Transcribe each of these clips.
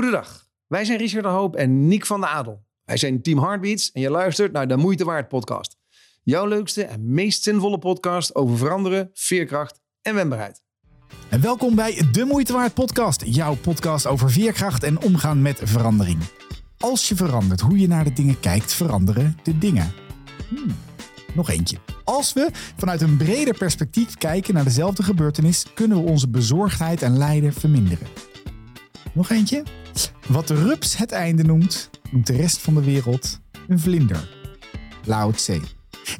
Goedendag, wij zijn Richard de Hoop en Niek van de Adel. Wij zijn Team Heartbeats en je luistert naar de Moeite Waard podcast. Jouw leukste en meest zinvolle podcast over veranderen, veerkracht en wendbaarheid. En welkom bij De Moeite Waard podcast, jouw podcast over veerkracht en omgaan met verandering. Als je verandert hoe je naar de dingen kijkt, veranderen de dingen. Hmm, nog eentje. Als we vanuit een breder perspectief kijken naar dezelfde gebeurtenis, kunnen we onze bezorgdheid en lijden verminderen. Nog eentje. Wat de rups het einde noemt, noemt de rest van de wereld een vlinder. Lao Tse.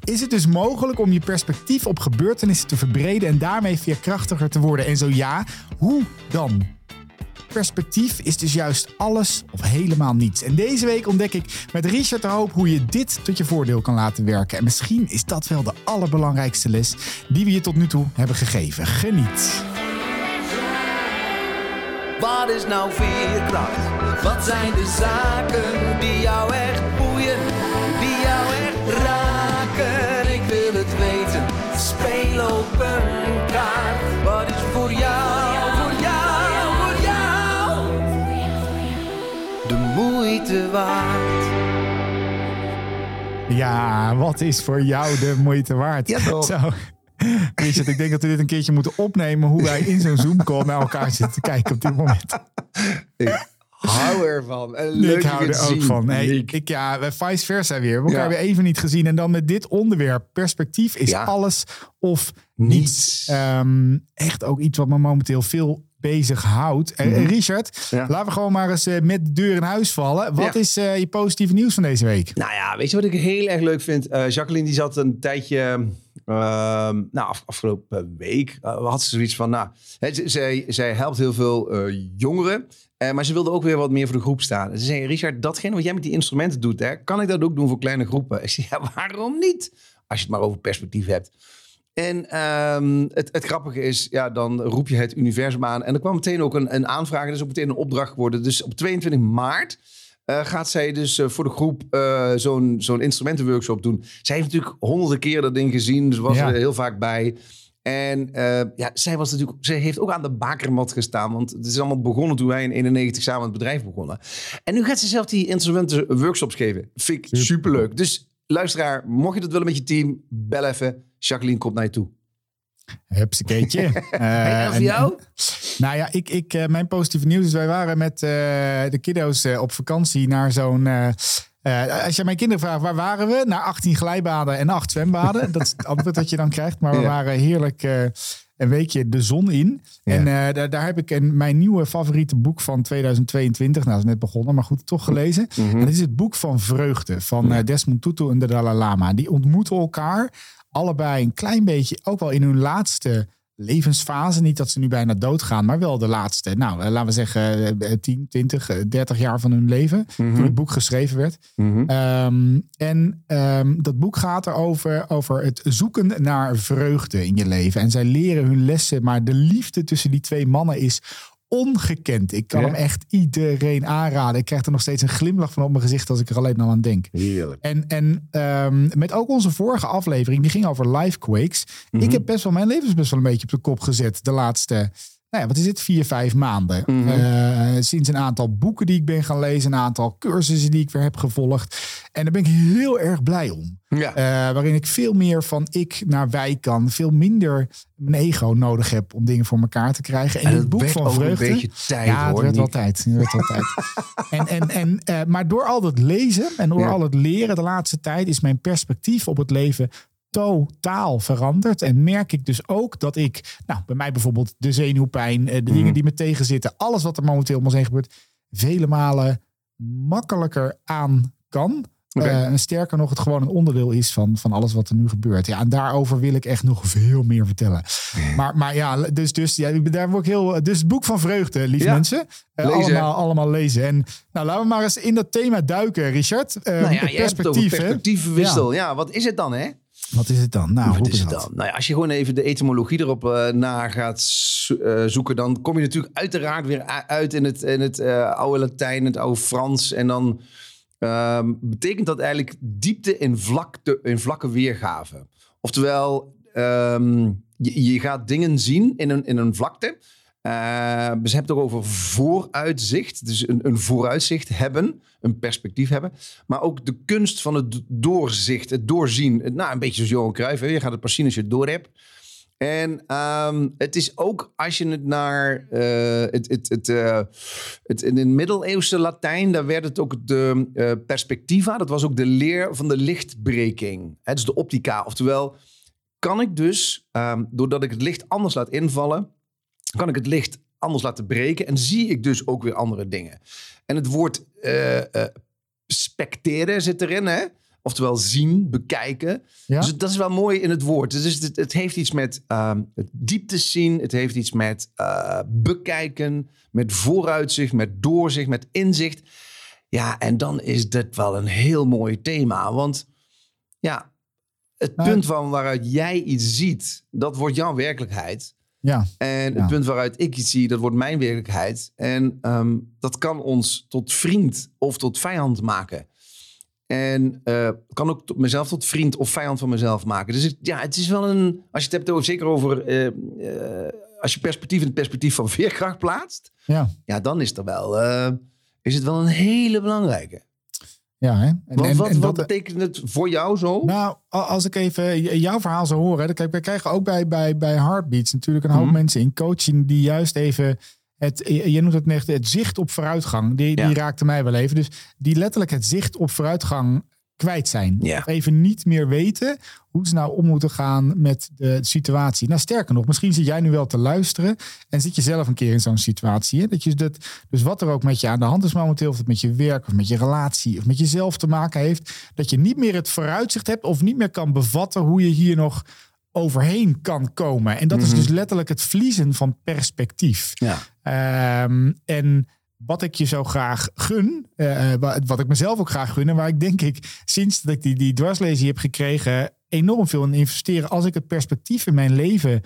Is het dus mogelijk om je perspectief op gebeurtenissen te verbreden en daarmee veerkrachtiger te worden? En zo ja, hoe dan? Perspectief is dus juist alles of helemaal niets. En deze week ontdek ik met Richard de Hoop hoe je dit tot je voordeel kan laten werken. En misschien is dat wel de allerbelangrijkste les die we je tot nu toe hebben gegeven. Geniet. Wat is nou veerkracht? Wat zijn de zaken die jou echt boeien, die jou echt raken? Ik wil het weten, speel op een kaart. Wat is voor jou, voor jou, voor jou de moeite waard? Ja, wat is voor jou de moeite waard? Ja, toch? Zo. Richard, ik denk dat we dit een keertje moeten opnemen hoe wij in zo'n Zoom-call naar elkaar zitten te kijken op dit moment. Ik hou ervan. En leuk ik hou er ook zien. van. Nee, ik, ja, we vice versa weer. We hebben elkaar Ja. weer even niet gezien. En dan met dit onderwerp, perspectief is Ja. alles of niets. Niets. Ehm, echt ook iets wat me momenteel veel bezig houdt. En Mhm. Richard, Ja. laten we gewoon maar eens eh, met de deur in huis vallen. Wat Ja. is eh, je positieve nieuws van deze week? Nou ja, weet je wat ik heel erg leuk vind? Eh, Jacqueline die zat een tijdje, ehm, nou af- afgelopen week, eh, had ze zoiets van, nou, zij, zij helpt heel veel eh, jongeren, eh, maar ze wilde ook weer wat meer voor de groep staan. En ze zei, Richard, datgene wat jij met die instrumenten doet, hè, kan ik dat ook doen voor kleine groepen? Ik zei, ja, waarom niet? Als je het maar over perspectief hebt. En ehm, het, het grappige is, ja, dan roep je het universum aan. En er kwam meteen ook een, een aanvraag. Is ook meteen een opdracht geworden. Dus op 22 maart eh, gaat zij dus eh, voor de groep eh, zo'n zo'n instrumentenworkshop doen. Zij heeft natuurlijk honderden keer dat ding gezien. Dus was Ja. er heel vaak bij. En ja, zij, was natuurlijk, zij heeft ook aan de bakermat gestaan. Want het is allemaal begonnen toen wij in 91 samen het bedrijf begonnen. En nu gaat ze zelf die instrumentenworkshops geven. Vind ik Super. superleuk. Dus luisteraar, mocht je dat willen met je team, bel even. Jacqueline komt naar je toe. Hupsakeetje. Eh, en voor en- jou? Nou ja, ik, ik, eh, mijn positieve nieuws is, wij waren met eh, de kiddo's eh, op vakantie naar zo'n... eh, eh, als je mijn kinderen vraagt, waar waren we? Naar 18 glijbaden en 8 zwembaden. dat is het antwoord dat je dan krijgt. Maar we Ja. waren heerlijk eh, een weekje de zon in. Ja. En eh, daar, daar heb ik een, mijn nieuwe favoriete boek van 2022. Nou, dat is net begonnen, maar goed, toch gelezen. Mhm. En dat is het boek van Vreugde van eh, Desmond Tutu en de Dalai Lama. Die ontmoeten elkaar allebei een klein beetje, ook wel in hun laatste levensfase. Niet dat ze nu bijna doodgaan, maar wel de laatste, nou, eh, laten we zeggen eh, 10, 20, eh, 30 jaar van hun leven. Toen het boek geschreven werd. Mhm. Ehm, en ehm, dat boek gaat erover over het zoeken naar vreugde in je leven. En zij leren hun lessen, maar de liefde tussen die twee mannen is ongekend. Ik kan Ja. hem echt iedereen aanraden. Ik krijg er nog steeds een glimlach van op mijn gezicht als ik er alleen al aan denk. Heerlijk. En, en ehm, met ook onze vorige aflevering, die ging over livequakes. Mhm. Ik heb best wel, mijn leven is best wel een beetje op de kop gezet de laatste, nou ja, wat is het, vier, vijf maanden. Mhm. Eh, sinds een aantal boeken die ik ben gaan lezen, een aantal cursussen die ik weer heb gevolgd. En daar ben ik heel erg blij om. Ja. Eh, waarin ik veel meer van ik naar wij kan. Veel minder mijn ego nodig heb om dingen voor elkaar te krijgen. En, het boek van vreugde. een beetje tijd, ja, het werd wel Niek. tijd. Het werd wel tijd. En, en, en, eh, maar door al dat lezen en door Ja. al het leren de laatste tijd is mijn perspectief op het leven totaal veranderd. En merk ik dus ook dat ik, nou, bij mij bijvoorbeeld de zenuwpijn, eh, de Mhm. dingen die me tegenzitten, alles wat er momenteel om ons heen gebeurt, vele malen makkelijker aan kan. Oké. Eh, en sterker nog, het gewoon een onderdeel is van, van alles wat er nu gebeurt. Ja, en daarover wil ik echt nog veel meer vertellen. Maar, maar ja, dus, dus ja, daar word ik heel. Dus het boek van vreugde, lieve Ja. mensen. Eh, Lezen. allemaal, allemaal lezen. En nou, laten we maar eens in dat thema duiken, Richard. Eh, Nou ja, perspectief. perspectiefwissel. Ja. wat is het dan, hè? Wat is het dan? Nou, Wat is het dan? Nou ja, als je gewoon even de etymologie erop eh, na gaat zo- eh, zoeken, dan kom je natuurlijk uiteraard weer uit in het, in het eh, oude Latijn, het oude Frans. En dan ehm, betekent dat eigenlijk diepte in, vlakte, in vlakke weergave. Oftewel, ehm, je, je gaat dingen zien in een, in een vlakte. Eh, ze hebben het ook over vooruitzicht. Dus een, een vooruitzicht hebben, een perspectief hebben. Maar ook de kunst van het doorzicht, het doorzien. Het- Nou, een beetje zoals Johan Cruijff. Je gaat het pas zien als je het door hebt. En ehm, het is ook als je het naar eh, het, het, eh, het, in het middeleeuwse Latijn, daar werd het ook de eh, perspectiva. Dat was ook de leer van de lichtbreking. Het is de optica. Oftewel, kan ik dus, ehm, doordat ik het licht anders laat invallen, kan ik het licht anders laten breken en zie ik dus ook weer andere dingen. En het woord specteren zit erin, hè? Oftewel zien, bekijken. Ja? Dus dat is wel mooi in het woord. Dus het, het heeft iets met ehm het diepte zien. Het heeft iets met eh, bekijken, met vooruitzicht, met doorzicht, met inzicht. Ja, en dan is dit wel een heel mooi thema. Want ja, het Nou, punt van waaruit jij iets ziet, dat wordt jouw werkelijkheid. Ja, En het Ja. punt waaruit ik iets zie, dat wordt mijn werkelijkheid. En ehm, dat kan ons tot vriend of tot vijand maken. En eh, kan ook tot mezelf tot vriend of vijand van mezelf maken. Dus het, ja, het is wel een. Als je het hebt over, zeker over. eh, eh, als je perspectief in het perspectief van veerkracht plaatst. ja. Ja, dan is, er wel, is het wel een hele belangrijke. ja hè? En, Want en- wat, en wat dat- betekent het voor jou zo? Nou, als ik even jouw verhaal zou horen. Kijk, wij krijgen ook bij, bij, bij Heartbeats natuurlijk een hoop Mhm. mensen in coaching die juist even. Het, je noemt het net het zicht op vooruitgang. Die, Ja. die raakte mij wel even. Dus die letterlijk het zicht op vooruitgang kwijt zijn. Ja. Even niet meer weten hoe ze nou om moeten gaan met de situatie. Nou, sterker nog, misschien zit jij nu wel te luisteren en zit je zelf een keer in zo'n situatie. Hè? Dat je dat, dus wat er ook met je aan de hand is momenteel, of het met je werk of met je relatie of met jezelf te maken heeft, dat je niet meer het vooruitzicht hebt of niet meer kan bevatten hoe je hier nog overheen kan komen. En dat is Mhm. dus letterlijk het verliezen van perspectief. Ja. Ehm, en wat ik je zo graag gun, wa- wat ik mezelf ook graag gun, en waar ik denk ik sinds dat ik die, die dwarslezing heb gekregen, enorm veel in investeren. Als ik het perspectief in mijn leven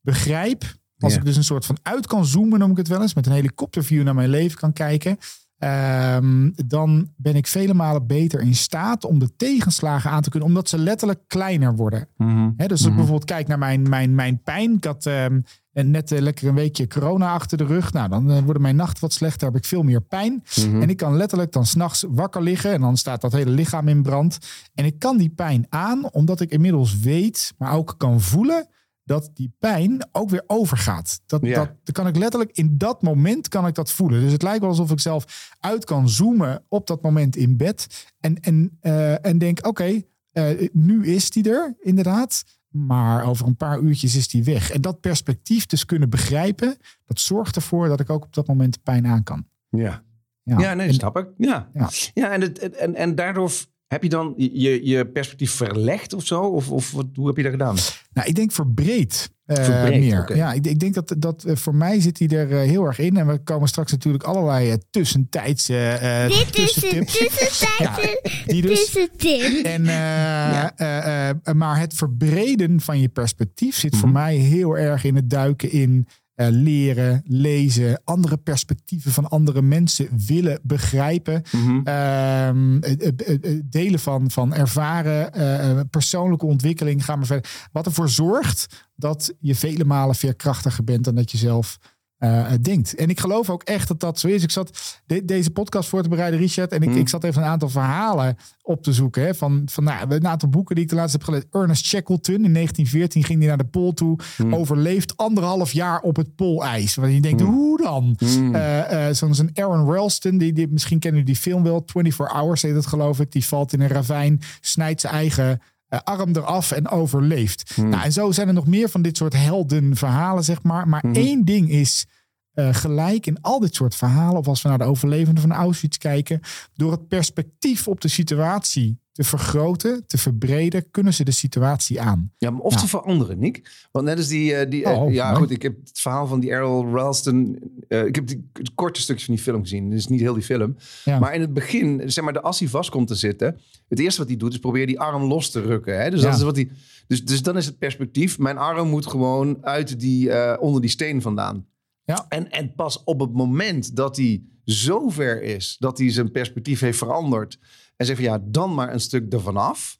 begrijp, als Ja. ik dus een soort van uit kan zoomen, noem ik het wel eens, met een helikopterview naar mijn leven kan kijken. Ehm, dan ben ik vele malen beter in staat om de tegenslagen aan te kunnen, omdat ze letterlijk kleiner worden. Hè, dus als ik bijvoorbeeld kijk naar mijn, mijn, mijn pijn. Ik had ehm, net eh, lekker een weekje corona achter de rug. Nou, dan eh, worden mijn nachten wat slechter. Heb ik veel meer pijn. En ik kan letterlijk dan s'nachts wakker liggen. En dan staat dat hele lichaam in brand. En ik kan die pijn aan, omdat ik inmiddels weet, maar ook kan voelen dat die pijn ook weer overgaat. Dat, Ja. dat, dat kan ik letterlijk in dat moment kan ik dat voelen. Dus het lijkt wel alsof ik zelf uit kan zoomen op dat moment in bed. En, en, eh, en denk, oké, eh, nu is die er inderdaad. Maar over een paar uurtjes is die weg. En dat perspectief dus kunnen begrijpen, dat zorgt ervoor dat ik ook op dat moment de pijn aan kan. Ja. Ja, Ja, nee, En- snap ik. Ja, Ja. ja. en, het, en, en daardoor heb je dan je, je perspectief verlegd of zo? Of, of wat, hoe heb je dat gedaan? Nou, ik denk verbreed. eh, Verbreed, meer. Ja, ik, ik denk dat, dat eh, voor mij zit hij er eh, heel erg in. En we komen straks natuurlijk allerlei eh, tussentijdse eh Dit is een tussentips. tussentijdse die dus. tussentip. En, eh, eh, eh, maar het verbreden van je perspectief zit voor Mhm. mij heel erg in het duiken in eh, leren, lezen, andere perspectieven van andere mensen willen begrijpen. Ehm, het- het delen van, van ervaren, eh, eh, persoonlijke ontwikkeling, ga maar verder. Wat ervoor zorgt dat je vele malen veerkrachtiger bent dan dat je zelf eh, denkt. En ik geloof ook echt dat dat zo is. Ik zat de- deze podcast voor te bereiden, Richard, en ik, Hmm. ik zat even een aantal verhalen op te zoeken. Hè, van, van nou, een aantal boeken die ik de laatste heb gelezen. Ernest Shackleton in 1914 ging hij naar de Pool toe. Hmm. Overleeft anderhalf jaar op het poolijs. Waar je denkt, hoe dan? Hmm. Eh, eh, Zo'n Aaron Ralston, die, die, misschien kennen jullie die film wel. 24 Hours heet het geloof ik. Die valt in een ravijn, snijdt zijn eigen arm eraf en overleeft. Nou, en zo zijn er nog meer van dit soort heldenverhalen, zeg maar. Maar één ding is eh, gelijk in al dit soort verhalen, of als we naar de overlevenden van Auschwitz kijken, door het perspectief op de situatie te vergroten, te verbreden, kunnen ze de situatie aan. Ja, maar of Ja. te veranderen, Nick. Want net als die... eh, die eh, Oh, ja, mooi. goed, ik heb het verhaal van die Errol Ralston... eh, ik heb die, het korte stukje van die film gezien. Dus niet heel die film. Ja. Maar in het begin, zeg maar, de, als hij vast komt te zitten... Het eerste wat hij doet, is proberen die arm los te rukken. Hè? Dus, Ja. dat is wat hij, dus, dus dan is het perspectief. Mijn arm moet gewoon uit die, onder die steen vandaan. Ja. En, en pas op het moment dat hij zo ver is... dat hij zijn perspectief heeft veranderd... en zegt van ja, dan maar een stuk ervan af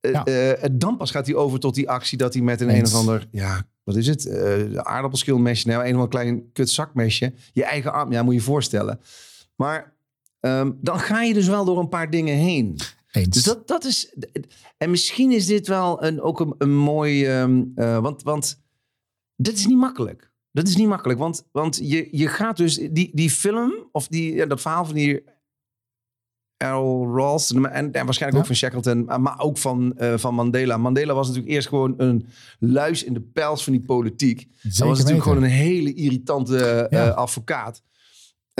eh, Ja. eh, dan pas gaat hij over tot die actie dat hij met een Eens. een of ander, ja, wat is het? Eh aardappelschilmesje, nee, een of ander klein kutzakmesje. Je eigen arm, ja, moet je je voorstellen. Maar ehm, dan ga je dus wel door een paar dingen heen. Eens. Dus dat, dat is. En misschien is dit wel een, ook een, een mooi. ehm, eh, want, want dit is niet makkelijk. Dat is niet makkelijk. Want, want je, je gaat dus. Die, die film, of die, ja, dat verhaal van die. Errol Ross en, en, waarschijnlijk Ja. ook van Shackleton, maar- maar ook van, eh, van Mandela. Mandela was natuurlijk eerst gewoon een luis in de pels van die politiek. Hij was natuurlijk weten. gewoon een hele irritante eh, Ja. advocaat.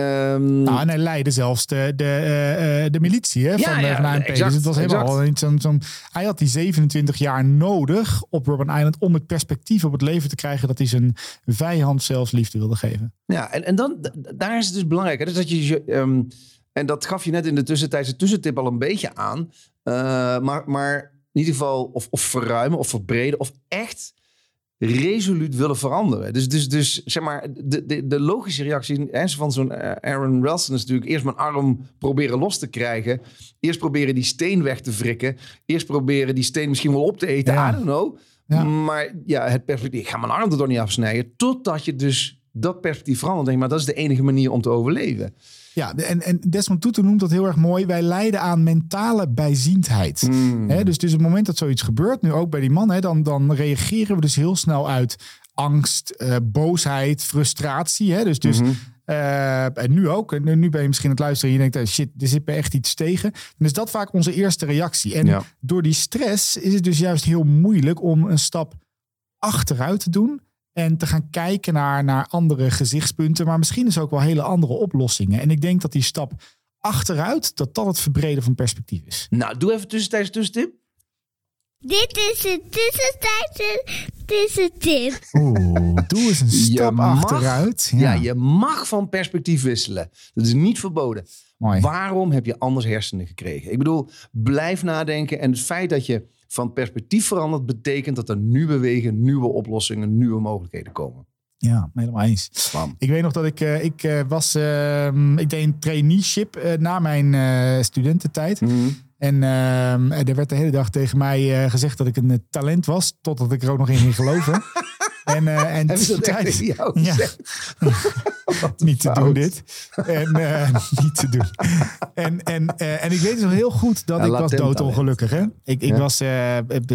Ehm, Nou, en hij leidde zelfs de, de, eh, eh, de militie hè, Ja, van, ja, van de ANP. exact, dus het was helemaal niet zo'n. Hij had die 27 jaar nodig op Robben Island om het perspectief op het leven te krijgen dat hij zijn vijand zelfs liefde wilde geven. Ja, en, en dan, daar is het dus belangrijk. Hè? Dus dat je, je, ehm, en dat gaf je net in de tussentijdse tussentip al een beetje aan. Eh, maar, maar in ieder geval of, of verruimen of verbreden of echt resoluut willen veranderen. Dus, dus, dus zeg maar, de, de, de logische reactie hè, van zo'n eh, Aaron Ralston is natuurlijk eerst mijn arm proberen los te krijgen. Eerst proberen die steen weg te wrikken. Eerst proberen die steen misschien wel op te eten. Ja. I don't know. Ja. Maar ja, het perspectief, ik ga mijn arm er toch niet afsnijden. Totdat je dus dat perspectief verandert. Denk, maar dat is de enige manier om te overleven. Ja, en, en Desmond Tutu noemt dat heel erg mooi. Wij lijden aan mentale bijziendheid. Hè, dus, dus op het moment dat zoiets gebeurt, nu ook bij die man, dan, dan reageren we dus heel snel uit angst, eh, boosheid, frustratie. Hè? Dus, dus eh, en nu ook. En nu ben je misschien aan het luisteren en je denkt, eh, shit, er zit me echt iets tegen. Dan is dat vaak onze eerste reactie. En Ja. door die stress is het dus juist heel moeilijk om een stap achteruit te doen. En te gaan kijken naar, naar andere gezichtspunten. Maar misschien is ook wel hele andere oplossingen. En ik denk dat die stap achteruit, dat dat het verbreden van perspectief is. Nou, doe even tussentijds tussentip. Dit is een tussentijdse tussentip. Oeh, doe eens een stap mag- achteruit. Ja. je mag van perspectief wisselen. Dat is niet verboden. Mooi. Waarom heb je anders hersenen gekregen? Ik bedoel, blijf nadenken. En het feit dat je van perspectief verandert, betekent dat er nieuwe wegen, nieuwe oplossingen, nieuwe mogelijkheden komen. Ja, helemaal eens. Bam. Ik weet nog dat ik, eh, ik eh, was, ehm, ik deed een traineeship eh, na mijn studententijd. Mhm. En ehm, er werd de hele dag tegen mij gezegd dat ik een talent was, totdat ik er ook nog in ging geloven. en, eh, en tijdens- jou Ja. niet te doen dit. En eh, niet te doen. En, en, eh, en ik weet nog heel goed dat Ja, ik was doodongelukkig. Hè? Ik, ik Ja. was,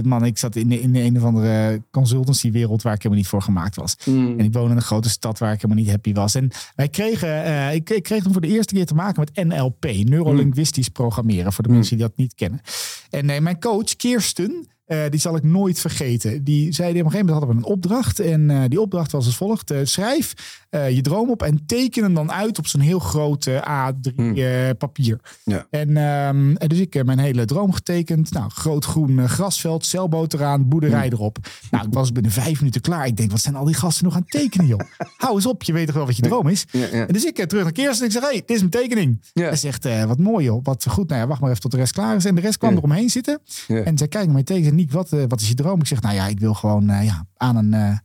man, ik zat in, in een of andere consultancywereld waar ik helemaal niet voor gemaakt was. Mm. En ik woon in een grote stad waar ik helemaal niet happy was. En wij kregen, ik, ik kreeg toen voor de eerste keer te maken met NLP, neurolinguistisch programmeren, voor de mensen die dat niet kennen. En eh, mijn coach, Kirsten, eh, die zal ik nooit vergeten. Die zei op een gegeven moment hadden we een opdracht. En eh, die opdracht was als volgt. eh, schrijf je droom op en teken hem dan uit op zo'n heel groot eh, A3 eh, papier. Ja. En, ehm, en dus ik heb mijn hele droom getekend. Nou, groot groen grasveld, zeilboot eraan, boerderij erop. Nou, ik was binnen vijf minuten klaar. Ik denk, wat zijn al die gasten nog aan het tekenen, joh? Hou eens op, je weet toch wel wat je droom is? Ja, ja. En dus ik terug naar Kirsten en ik zeg, hey, dit is mijn tekening. Hij zegt, wat mooi joh, wat goed. Nou ja, wacht maar even tot de rest klaar is. En de rest kwam eromheen zitten. En zij kijkt naar mij tegen en zegt, Niek, wat, eh, wat is je droom? Ik zeg, nou ja, ik wil gewoon eh, ja, aan een... eh,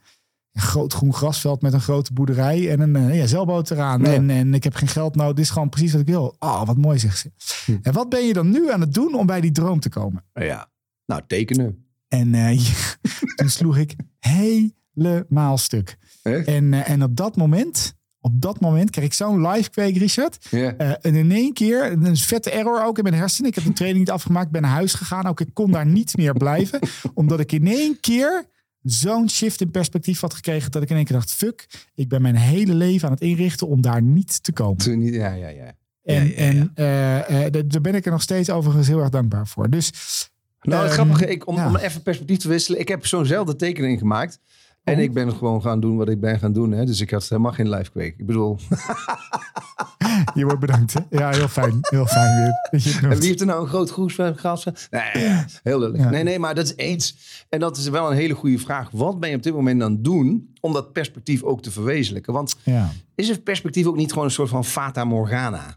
een groot groen grasveld met een grote boerderij en een ja, zeilboot eraan. Ja. En, en ik heb geen geld nou, dit is gewoon precies wat ik wil. Ah, wat mooi zegt ze. Hm. En wat ben je dan nu aan het doen om bij die droom te komen? ja. Nou, tekenen. En toen sloeg ik helemaal stuk. Echt? En, en op dat moment, op dat moment kreeg ik zo'n live Richard. Ja. Eh, en in één keer, een vette error ook in mijn hersenen. Ik heb de training niet afgemaakt, ben naar huis gegaan. Ook ik kon daar niet meer blijven. omdat ik in één keer zo'n shift in perspectief had gekregen. Dat ik in één keer dacht, fuck, ik ben mijn hele leven aan het inrichten om daar niet te komen. Toen ja, ja, ja. En, ja, ja. en eh, eh, daar ben ik er nog steeds overigens heel erg dankbaar voor. Dus Nou, Ehm, grappige, ik, om, om even perspectief te wisselen. Ik heb zo'nzelfde tekening gemaakt. En ik ben gewoon gaan doen wat ik ben gaan doen. Hè? Dus ik had helemaal geen live kweek. Ik bedoel, je wordt bedankt. Hè? Ja, heel fijn. Heel fijn weer. En wie heeft er nou een groot groesveld gehad? Nee, heel lullig. Ja. Nee, nee, maar dat is eens. En dat is wel een hele goede vraag. Wat ben je op dit moment aan het doen om dat perspectief ook te verwezenlijken? Want Ja. is het perspectief ook niet gewoon een soort van fata morgana?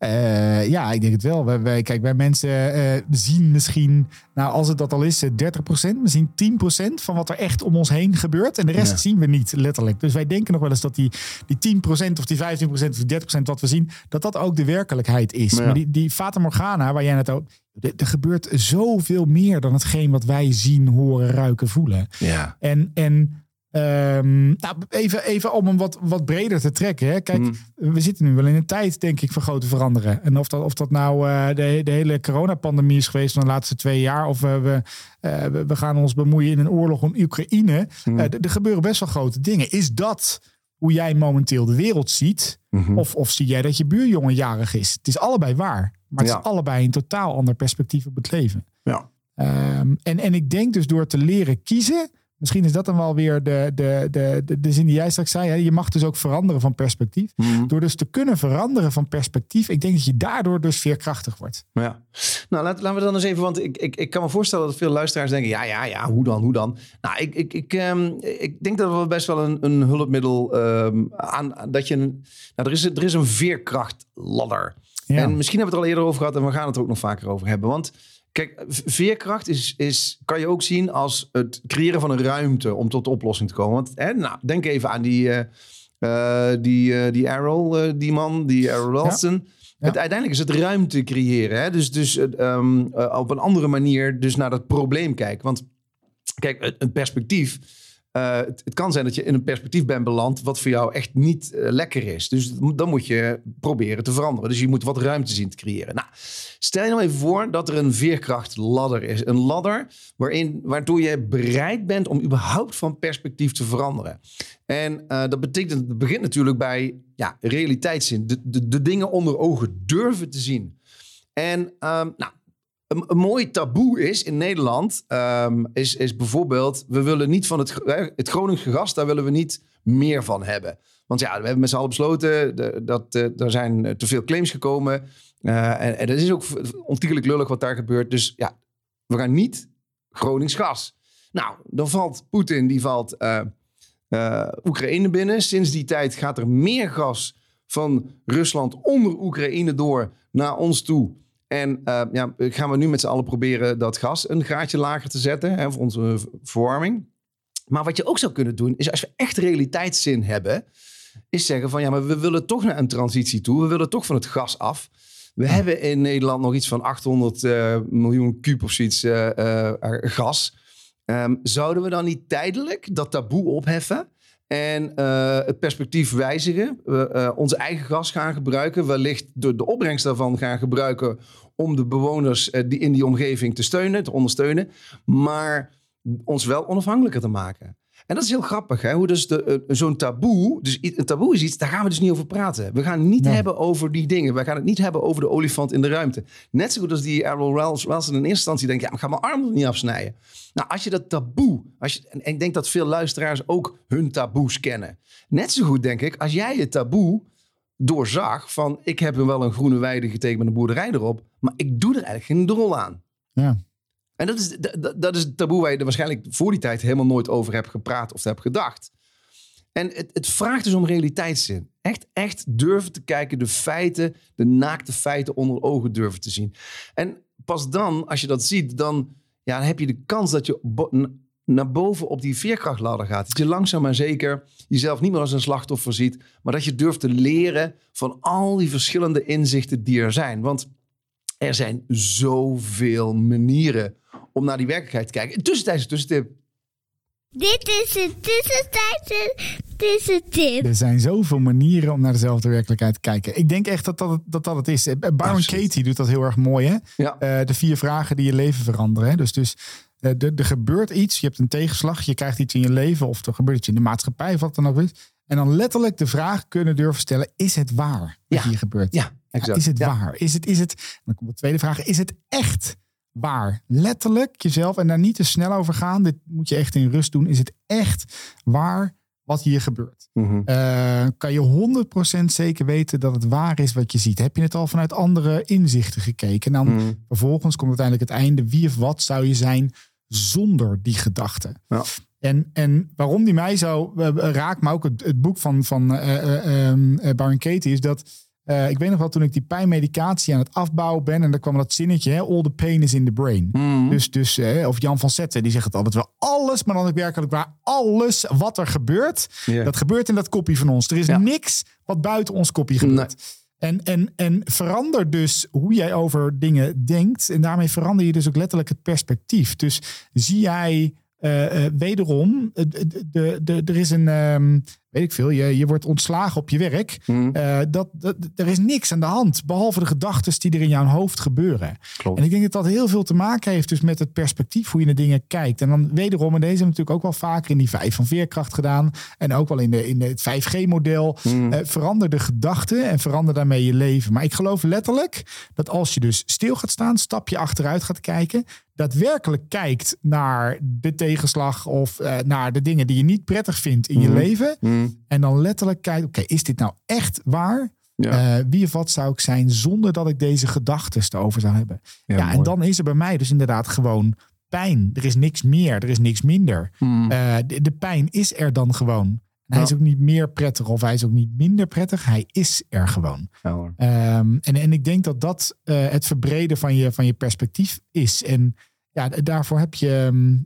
Eh, ja, ik denk het wel. Wij, wij, kijk, wij mensen eh, zien misschien, nou als het dat al is, eh, 30%, misschien 10% van wat er echt om ons heen gebeurt. En de rest Ja. zien we niet, letterlijk. Dus wij denken nog wel eens dat die, die 10% of die 15% of die 30% wat we zien, dat dat ook de werkelijkheid is. Ja. Maar die, die Fata Morgana, waar jij het ook... Er er gebeurt zoveel meer dan hetgeen wat wij zien, horen, ruiken, voelen. Ja. En, en ehm, nou, even, even om hem wat, wat breder te trekken. Hè. Kijk, Mm. we zitten nu wel in een tijd, denk ik, van grote veranderen. En of dat, of dat nou eh, de, de hele coronapandemie is geweest van de laatste twee jaar. Of we, we, eh, we, we gaan ons bemoeien in een oorlog in Oekraïne. Mm. Eh, er gebeuren best wel grote dingen. Is dat hoe jij momenteel de wereld ziet? Mhm. Of, of zie jij dat je buurjongen jarig is? Het is allebei waar. Maar het Ja. is allebei een totaal ander perspectief op het leven. Ja. Ehm, en, en ik denk dus door te leren kiezen. Misschien is dat dan wel weer de, de, de, de, de zin die jij straks zei. Hè? Je mag dus ook veranderen van perspectief. Mhm. Door dus te kunnen veranderen van perspectief. Ik denk dat je daardoor dus veerkrachtig wordt. Ja. Nou, laat, laten we dan eens even, want ik, ik, ik kan me voorstellen dat veel luisteraars denken, ja, ja, ja, hoe dan, hoe dan? Nou, ik, ik, ik, ehm, ik denk dat we best wel een, een hulpmiddel ehm, aan, dat je, een, nou, er is, er is een veerkrachtladder. Ja. En misschien hebben we het al eerder over gehad en we gaan het er ook nog vaker over hebben. Want kijk, veerkracht is, is, kan je ook zien als het creëren van een ruimte om tot de oplossing te komen. Want hè, nou, denk even aan die, eh, die, eh, die Errol, die man, die Errol Wilson. Het, uiteindelijk is het ruimte creëren. Hè? Dus, dus eh, ehm, eh, op een andere manier dus naar dat probleem kijken. Want kijk, een perspectief. Eh, het, kan zijn dat je in een perspectief bent beland wat voor jou echt niet eh, lekker is. Dus dan moet je proberen te veranderen. Dus je moet wat ruimte zien te creëren. Nou, stel je nou even voor dat er een veerkrachtladder is. Een ladder waarin, waardoor je bereid bent om überhaupt van perspectief te veranderen. En eh, dat betekent, het begint natuurlijk bij ja, realiteitszin. De, de, de dingen onder ogen durven te zien. En ehm, nou, een, mooi taboe is in Nederland, ehm, is, is bijvoorbeeld, we willen niet van het, het Groningse gas, daar willen we niet meer van hebben. Want ja, we hebben met z'n allen besloten dat eh, er zijn eh, te veel claims gekomen. Eh, en, dat is ook ontiegelijk lullig wat daar gebeurt. Dus ja, we gaan niet Gronings gas. Nou, dan valt Poetin, die valt Oekraïne binnen. Sinds die tijd gaat er meer gas van Rusland onder Oekraïne door naar ons toe. En eh, ja, gaan we nu met z'n allen proberen dat gas een graadje lager te zetten hè, voor onze verwarming. Maar wat je ook zou kunnen doen, is als we echt realiteitszin hebben, is zeggen van ja, maar we willen toch naar een transitie toe. We willen toch van het gas af. We hebben in Nederland nog iets van 800 eh, miljoen kuub of zoiets eh, gas. Ehm, zouden we dan niet tijdelijk dat taboe opheffen en eh, het perspectief wijzigen? We eh, onze eigen gas gaan gebruiken, wellicht de, de opbrengst daarvan gaan gebruiken om de bewoners eh, die in die omgeving te steunen, te ondersteunen, maar ons wel onafhankelijker te maken. En dat is heel grappig, hè? hoe dus de, eh, zo'n taboe, dus een taboe is iets, daar gaan we dus niet over praten. We gaan het niet Nee. hebben over die dingen. We gaan het niet hebben over de olifant in de ruimte. Net zo goed als die Errol Wells- Wilson in eerste instantie denkt, ja, ik ga mijn arm niet afsnijden. Nou, als je dat taboe, als je, en ik denk dat veel luisteraars ook hun taboes kennen. Net zo goed denk ik, als jij het taboe doorzag van, ik heb wel een groene weide getekend met een boerderij erop, maar ik doe er eigenlijk geen drol aan. Ja. En dat is, dat, is taboe waar je er waarschijnlijk voor die tijd helemaal nooit over hebt gepraat of hebt gedacht. En het, het vraagt dus om realiteitszin. Echt, echt durven te kijken, de feiten, de naakte feiten onder ogen durven te zien. En pas dan, als je dat ziet, dan, ja, dan heb je de kans dat je naar boven op die veerkrachtladder gaat. Dat je langzaam maar zeker jezelf niet meer als een slachtoffer ziet, maar dat je durft te leren van al die verschillende inzichten die er zijn. Want er zijn zoveel manieren om naar die werkelijkheid te kijken. Tussentijds, tussentip. Dit is een tussentijdse tussentip. Er zijn zoveel manieren om naar dezelfde werkelijkheid te kijken. Ik denk echt dat dat het, dat, dat het is. Eh, Absoluut. Katie doet dat heel erg mooi. Hè? Ja. Eh, de vier vragen die je leven veranderen. Hè? Dus, dus eh, er, er gebeurt iets. Je hebt een tegenslag. Je krijgt iets in je leven. Of er gebeurt iets in de maatschappij. Of wat dan ook is. En dan letterlijk de vraag kunnen durven stellen. Is het waar wat Ja. hier gebeurt? Ja, exact. Is het Ja. waar? Is het, is het, dan komt de tweede vraag. Is het echt waar? Letterlijk jezelf en daar niet te snel over gaan. Dit moet je echt in rust doen. Is het echt waar wat hier gebeurt? Mhm. Eh, kan je 100% zeker weten dat het waar is wat je ziet? Heb je het al vanuit andere inzichten gekeken? En dan Mhm. vervolgens komt uiteindelijk het einde. Wie of wat zou je zijn zonder die gedachte? Ja. En, en waarom die mij zo eh, raakt, maar ook het, het boek van, van ehm, eh, Baron Katie, is dat Eh, ik weet nog wel toen ik die pijnmedicatie aan het afbouwen ben. En dan kwam dat zinnetje, hè, all the pain is in the brain. Mhm. Dus, dus eh, of Jan van Zetten, die zegt het altijd wel. Alles, maar dan ook werkelijk waar. Alles wat er gebeurt, dat gebeurt in dat kopje van ons. Er is Ja. niks wat buiten ons kopje gebeurt. En, en, en verander dus hoe jij over dingen denkt. En daarmee verander je dus ook letterlijk het perspectief. Dus zie jij eh, wederom, de, de, de, er is een, ehm, weet ik veel, je, je wordt ontslagen op je werk. Mhm. Eh, dat, dat, er is niks aan de hand, behalve de gedachten die er in jouw hoofd gebeuren. Klopt. En ik denk dat dat heel veel te maken heeft dus met het perspectief hoe je naar dingen kijkt. En dan wederom, en deze hebben we natuurlijk ook wel vaker in die vijf van veerkracht gedaan. En ook wel in, de, in de, het 5G-model. Mhm. Eh, verander de gedachten en verander daarmee je leven. Maar ik geloof letterlijk dat als je dus stil gaat staan, stapje achteruit gaat kijken, daadwerkelijk kijkt naar de tegenslag of eh, naar de dingen die je niet prettig vindt in je Mhm. leven. Mhm. En dan letterlijk kijkt, oké, is dit nou echt waar? Ja. Eh, wie of wat zou ik zijn zonder dat ik deze gedachten erover zou hebben? Ja, en dan is er bij mij dus inderdaad gewoon pijn. Er is niks meer, er is niks minder. Mhm. Eh, de, de pijn is er dan gewoon. En hij Ja. is ook niet meer prettig of hij is ook niet minder prettig. Hij is er gewoon. Ehm, en, en ik denk dat dat eh, het verbreden van je, van je perspectief is. En ja, daarvoor heb je... ehm,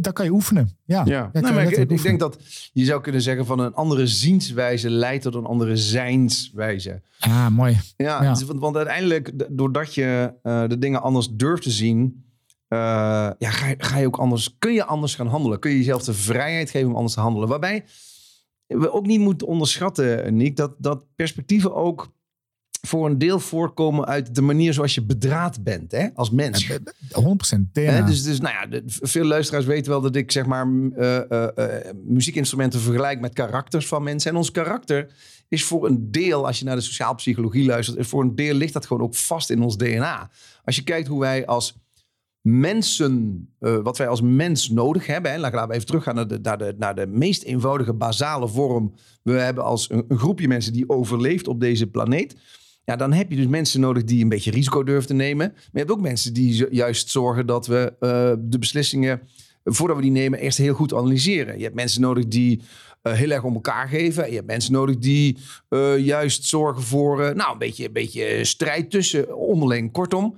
daar kan je oefenen. Ja, Ja, maar ik, denk dat je zou kunnen zeggen van een andere zienswijze leidt tot een andere zijnswijze. Ah, mooi. Ja, Ja. dus want, want uiteindelijk, doordat je eh, de dingen anders durft te zien, eh, ja, ga, je- ga je ook anders, kun je anders gaan handelen. Kun je jezelf de vrijheid geven om anders te handelen. Waarbij we ook niet moeten onderschatten, Nick, dat, dat perspectieven ook voor een deel voorkomen uit de manier zoals je bedraad bent hè, als mens. 100% DNA. Hè, dus, dus nou ja, de- veel luisteraars weten wel dat ik zeg maar eh, eh, eh, muziekinstrumenten vergelijk met karakters van mensen. En ons karakter is voor een deel, als je naar de sociaal psychologie luistert, is voor een deel ligt dat gewoon ook vast in ons DNA. Als je kijkt hoe wij als mensen, wat wij als mens nodig hebben. Hè, laten we even teruggaan naar de, naar, de, naar de meest eenvoudige, basale vorm. We hebben als een, een groepje mensen die overleeft op deze planeet. Ja, dan heb je dus mensen nodig die een beetje risico durven te nemen. Maar je hebt ook mensen die juist zorgen dat we eh, de beslissingen, voordat we die nemen, eerst heel goed analyseren. Je hebt mensen nodig die eh, heel erg om elkaar geven. Je hebt mensen nodig die eh, juist zorgen voor nou, een, beetje, een beetje strijd tussen onderling. Kortom,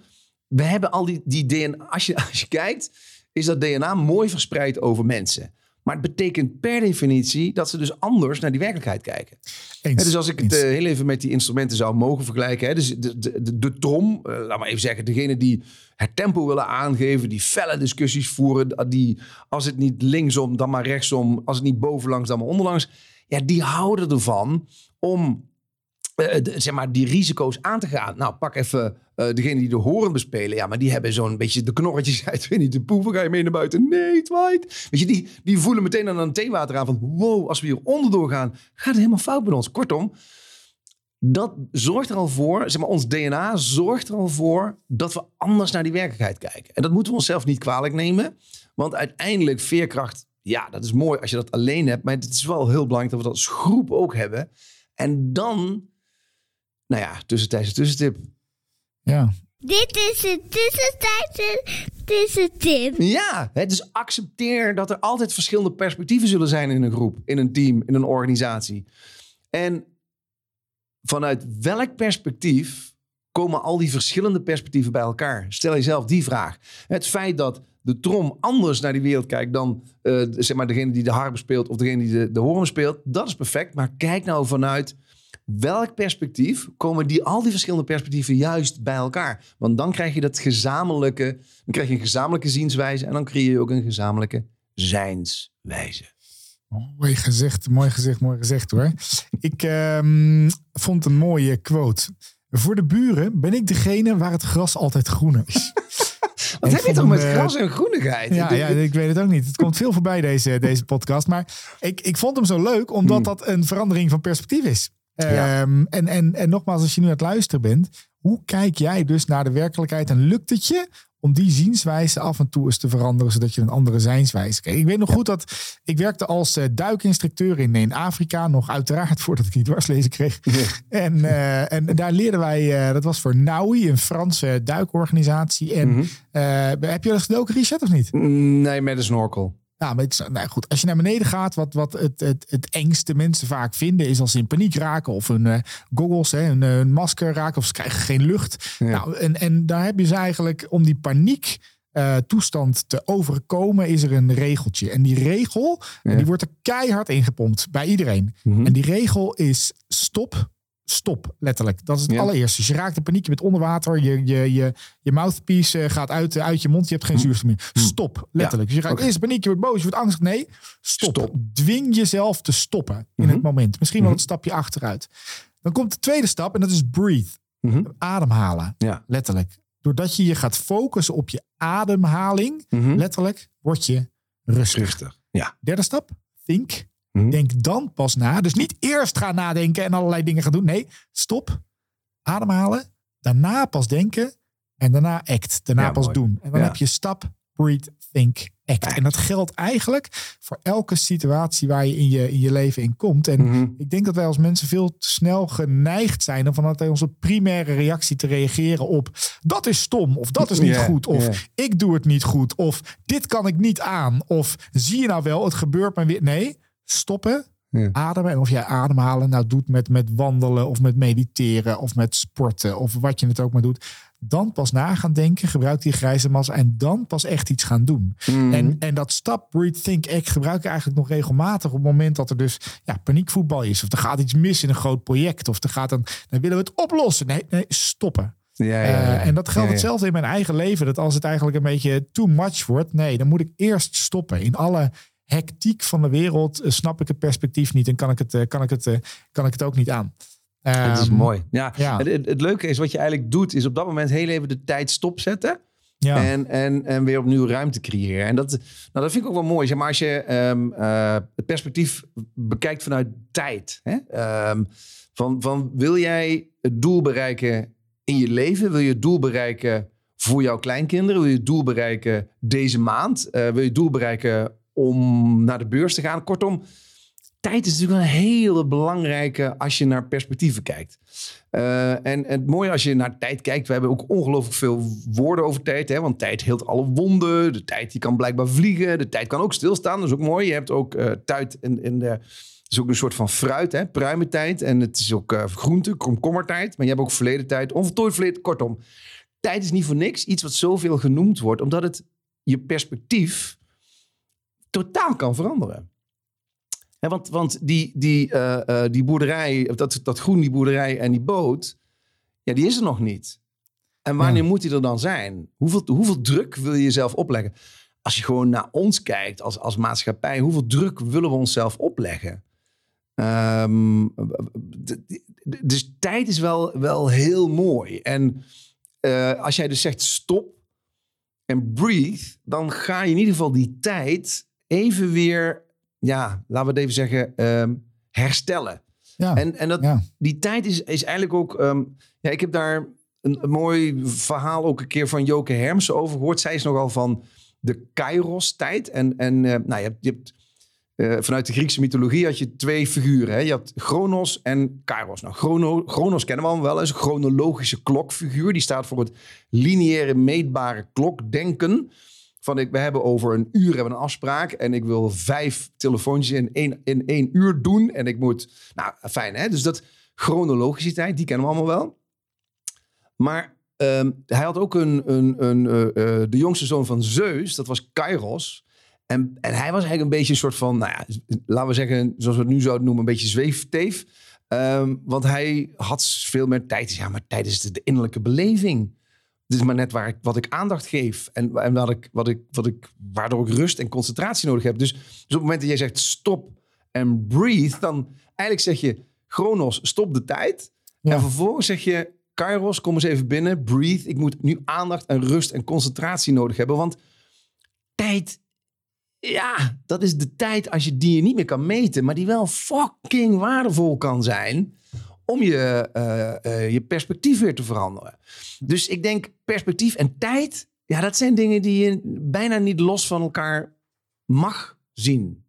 we hebben al die, die DNA. Als je, als je kijkt, is dat DNA mooi verspreid over mensen. Maar het betekent per definitie dat ze dus anders naar die werkelijkheid kijken. Eens. Dus als ik het Eens. eh, heel even met die instrumenten zou mogen vergelijken. Hè, dus de, de, de, de trom, eh, laat maar even zeggen, degene die het tempo willen aangeven, die felle discussies voeren, die als het niet linksom, dan maar rechtsom, als het niet bovenlangs, dan maar onderlangs. Ja, die houden ervan om zeg maar, die risico's aan te gaan. Nou, pak even eh degene die de horen bespelen. Ja, maar die hebben zo'n beetje de knorretjes uit Winnie de Poeven. Ga je mee naar buiten? Nee, het. Weet je, die, die voelen meteen aan een theewater aan van... wow, als we hier onderdoor gaan, gaat het helemaal fout met ons. Kortom, dat zorgt er al voor, zeg maar, ons DNA zorgt er al voor dat we anders naar die werkelijkheid kijken. En dat moeten we onszelf niet kwalijk nemen. Want uiteindelijk, veerkracht, ja, dat is mooi als je dat alleen hebt. Maar het is wel heel belangrijk dat we dat als groep ook hebben. En dan, nou ja, tussentijdse tussentip. Ja. Dit is een tussentijdse tussentip. Ja, hè, dus accepteer dat er altijd verschillende perspectieven zullen zijn in een groep, in een team, in een organisatie. En vanuit welk perspectief komen al die verschillende perspectieven bij elkaar? Stel jezelf die vraag. Het feit dat de trom anders naar die wereld kijkt dan eh, zeg maar degene die de harp speelt of degene die de, de hoorn speelt, dat is perfect. Maar kijk nou vanuit welk perspectief komen die, al die verschillende perspectieven juist bij elkaar? Want dan krijg je dat gezamenlijke, dan krijg je een gezamenlijke zienswijze en dan creëer je ook een gezamenlijke zijnswijze. Mooi gezegd, mooi gezegd, mooi gezegd hoor. Ik ehm, vond een mooie quote. Voor de buren ben ik degene waar het gras altijd groener is. Wat heb je toch met eh, gras en groenigheid? Ja, ja, ik weet het ook niet. Het komt veel voorbij deze, deze podcast. Maar ik, ik vond hem zo leuk omdat Hmm. dat een verandering van perspectief is. Ja. Ehm, en, en, en nogmaals, als je nu aan het luisteren bent, hoe kijk jij dus naar de werkelijkheid en lukt het je om die zienswijze af en toe eens te veranderen, zodat je een andere zijnswijze krijgt? Ik weet nog goed dat ik werkte als eh, duikinstructeur in, in Afrika, nog uiteraard voordat ik die dwarslezen kreeg. En, eh, en daar leerden wij, eh, dat was voor NAUI, een Franse duikorganisatie. En Mhm. heb je dat gedoken, Richard, of niet? Nee, met een snorkel. Ja, maar het nou goed, als je naar beneden gaat, wat, wat het, het, het engste mensen vaak vinden, is als ze in paniek raken of hun eh, goggles, hè, hun, hun masker raken of ze krijgen geen lucht. Ja. Nou, en, en daar heb je ze eigenlijk om die paniek eh, toestand te overkomen, is er een regeltje. En die regel, Ja. die wordt er keihard ingepompt bij iedereen. Mhm. En die regel is stop, stop, letterlijk. Dat is het Ja. allereerste. Dus je raakt in paniek, je bent onder water, je, je, je, je mouthpiece eh, gaat uit, uit je mond, je hebt geen zuurstof meer. Stop, letterlijk. Dus je raakt Hm. Eerst paniek, je wordt boos, je wordt angstig. Nee, stop. Stop. Dwing jezelf te stoppen in Mhm. het moment. Misschien wel Mhm. een stapje achteruit. Dan komt de tweede stap en dat is breathe. Mhm. Ademhalen, Ja. letterlijk. Doordat je je gaat focussen op je ademhaling, letterlijk, word je rustig. Rustig. Ja. Derde stap, think. Mhm. Denk dan pas na. Dus niet eerst gaan nadenken en allerlei dingen gaan doen. Nee, stop. Ademhalen. Daarna pas denken. En daarna act. Daarna Ja, pas mooi. doen. En dan Ja. heb je stap, breathe, think, act. En dat geldt eigenlijk voor elke situatie waar je in je, in je leven in komt. En Mhm. ik denk dat wij als mensen veel te snel geneigd zijn om vanuit onze primaire reactie te reageren op dat is stom of dat is niet goed of ik doe het niet goed of dit kan ik niet aan of zie je nou wel het gebeurt maar weer. Nee, stoppen, Ja. ademen en of jij ademhalen nou doet met, met wandelen of met mediteren of met sporten of wat je het ook maar doet. Dan pas na gaan denken, gebruik die grijze massa en dan pas echt iets gaan doen. Mhm. En, en dat stap, breathe, think, act gebruik ik eigenlijk nog regelmatig op het moment dat er dus ja, paniekvoetbal is. Of er gaat iets mis in een groot project. Of er gaat een, dan willen we het oplossen. Nee, nee stoppen. Ja, ja, ja, Eh, en dat geldt hetzelfde in mijn eigen leven. Dat als het eigenlijk een beetje too much wordt. Nee, dan moet ik eerst stoppen. In alle hectiek van de wereld eh, snap ik het perspectief niet. En kan ik het, eh, kan ik het, eh, kan ik het ook niet aan. Het is Ehm, mooi. Ja, ja. Het, het, het leuke is wat je eigenlijk doet, is op dat moment heel even de tijd stopzetten. Ja. En, en, en weer opnieuw ruimte creëren. En dat, nou, dat vind ik ook wel mooi. Zeg maar als je ehm, eh, het perspectief bekijkt vanuit tijd. Hè? Ehm, van, van wil jij het doel bereiken in je leven? Wil je het doel bereiken voor jouw kleinkinderen? Wil je het doel bereiken deze maand? Wil je het doel bereiken om naar de beurs te gaan? Kortom, tijd is natuurlijk een hele belangrijke als je naar perspectieven kijkt. Eh, en, het mooie als je naar tijd kijkt, we hebben ook ongelooflijk veel woorden over tijd. Hè? Want tijd heelt alle wonden. De tijd die kan blijkbaar vliegen. De tijd kan ook stilstaan. Dat is ook mooi. Je hebt ook eh, tijd in, in de. Het is ook een soort van fruit, hè? pruimentijd. En het is ook eh, groente, komkommertijd. Maar je hebt ook verleden tijd, onvoltooid verleden. Kortom, tijd is niet voor niks iets wat zoveel genoemd wordt. Omdat het je perspectief totaal kan veranderen. Want, want die, die, eh, eh, die boerderij, dat, dat groen, die boerderij en die boot, ja, die is er nog niet. En wanneer moet die er dan zijn? Hoeveel, hoeveel druk wil je jezelf opleggen? Als je gewoon naar ons kijkt als, als maatschappij, hoeveel druk willen we onszelf opleggen? Ehm, dus tijd is wel, wel heel mooi. En eh, als jij dus zegt stop en breathe, dan ga je in ieder geval die tijd even weer, ja, laten we het even zeggen, ehm, herstellen. ja. En, en dat, ja. die tijd is, is eigenlijk ook. ehm, ja, ik heb daar een, een mooi verhaal ook een keer van Joke Hermsen over gehoord. Zij is nogal van de Kairos-tijd. En, en eh, nou, je hebt, je hebt eh, vanuit de Griekse mythologie had je twee figuren. Hè? Je had Chronos en Kairos. Nou, Chrono, Chronos kennen we allemaal wel. is een chronologische klokfiguur. Die staat voor het lineaire meetbare klokdenken. Van ik, we hebben over een uur hebben een afspraak. En ik wil vijf telefoontjes in één, in één uur doen. En ik moet. Nou, fijn hè. Dus dat chronologische tijd, die kennen we allemaal wel. Maar ehm, hij had ook een, een, een, eh, eh, de jongste zoon van Zeus, dat was Kairos. En, en hij was eigenlijk een beetje een soort van, nou ja, laten we zeggen, zoals we het nu zouden noemen, een beetje zweefteef. Ehm, want hij had veel meer tijd. Ja, maar tijd is de, de innerlijke beleving. Dit is maar net waar ik, wat ik aandacht geef. En, en wat ik, wat ik, wat ik, waardoor ik rust en concentratie nodig heb. Dus, dus op het moment dat jij zegt stop en breathe, dan eigenlijk zeg je, Chronos, stop de tijd. Ja. En vervolgens zeg je, Kairos, kom eens even binnen, breathe. Ik moet nu aandacht en rust en concentratie nodig hebben. Want tijd, ja, dat is de tijd als je die je niet meer kan meten, maar die wel fucking waardevol kan zijn om je, eh, eh, je perspectief weer te veranderen. Dus ik denk perspectief en tijd, ja, dat zijn dingen die je bijna niet los van elkaar mag zien.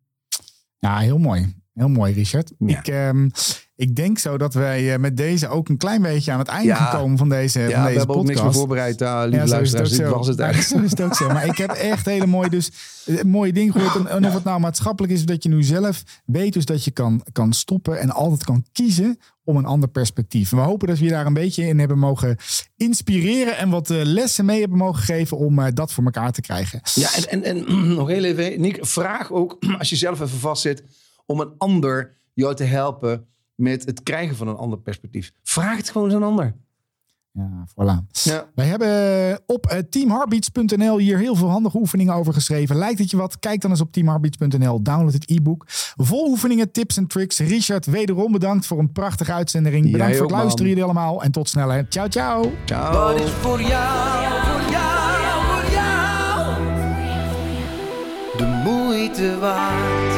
Ja, heel mooi. Heel mooi, Richard. Ja. Ik, ehm, ik denk zo dat wij eh, met deze ook een klein beetje aan het einde Ja. komen van deze, Ja, van we deze hebben ook niks meer voorbereid, uh, lieve Ja, luisteraars. Dit was het eigenlijk. is het ook zo. Maar ik heb echt hele mooie, dus, eh, mooie dingen gehoord. En, of het nou maatschappelijk is, dat je nu zelf weet dus dat je kan, kan stoppen en altijd kan kiezen om een ander perspectief. We hopen dat we je daar een beetje in hebben mogen inspireren en wat eh, lessen mee hebben mogen geven om eh, dat voor elkaar te krijgen. Ja, en, en, en nog heel even, Nick, vraag ook als je zelf even vastzit om een ander jou te helpen met het krijgen van een ander perspectief. Vraag het gewoon eens aan een ander. Ja, voilà. Ja. Wij hebben op eh, teamheartbeats.nl hier heel veel handige oefeningen over geschreven. Lijkt het je wat? Kijk dan eens op teamheartbeats.nl. Download het e-book. Vol oefeningen, tips en tricks. Richard, wederom bedankt voor een prachtige uitzending. Bedankt Jij voor het luisteren man. jullie allemaal. En tot snel. hè. Ciao, ciao. Ciao. Wat is voor jou, voor jou, voor jou de moeite waard?